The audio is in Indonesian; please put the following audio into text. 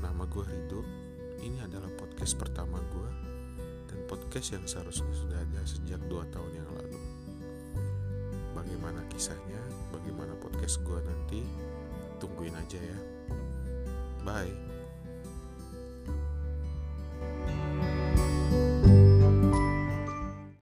nama gue Rido. Ini adalah podcast pertama gue Dan podcast yang seharusnya sudah ada sejak 2 tahun yang lalu. Bagaimana kisahnya, bagaimana podcast gue nanti? Tungguin aja ya. Bye.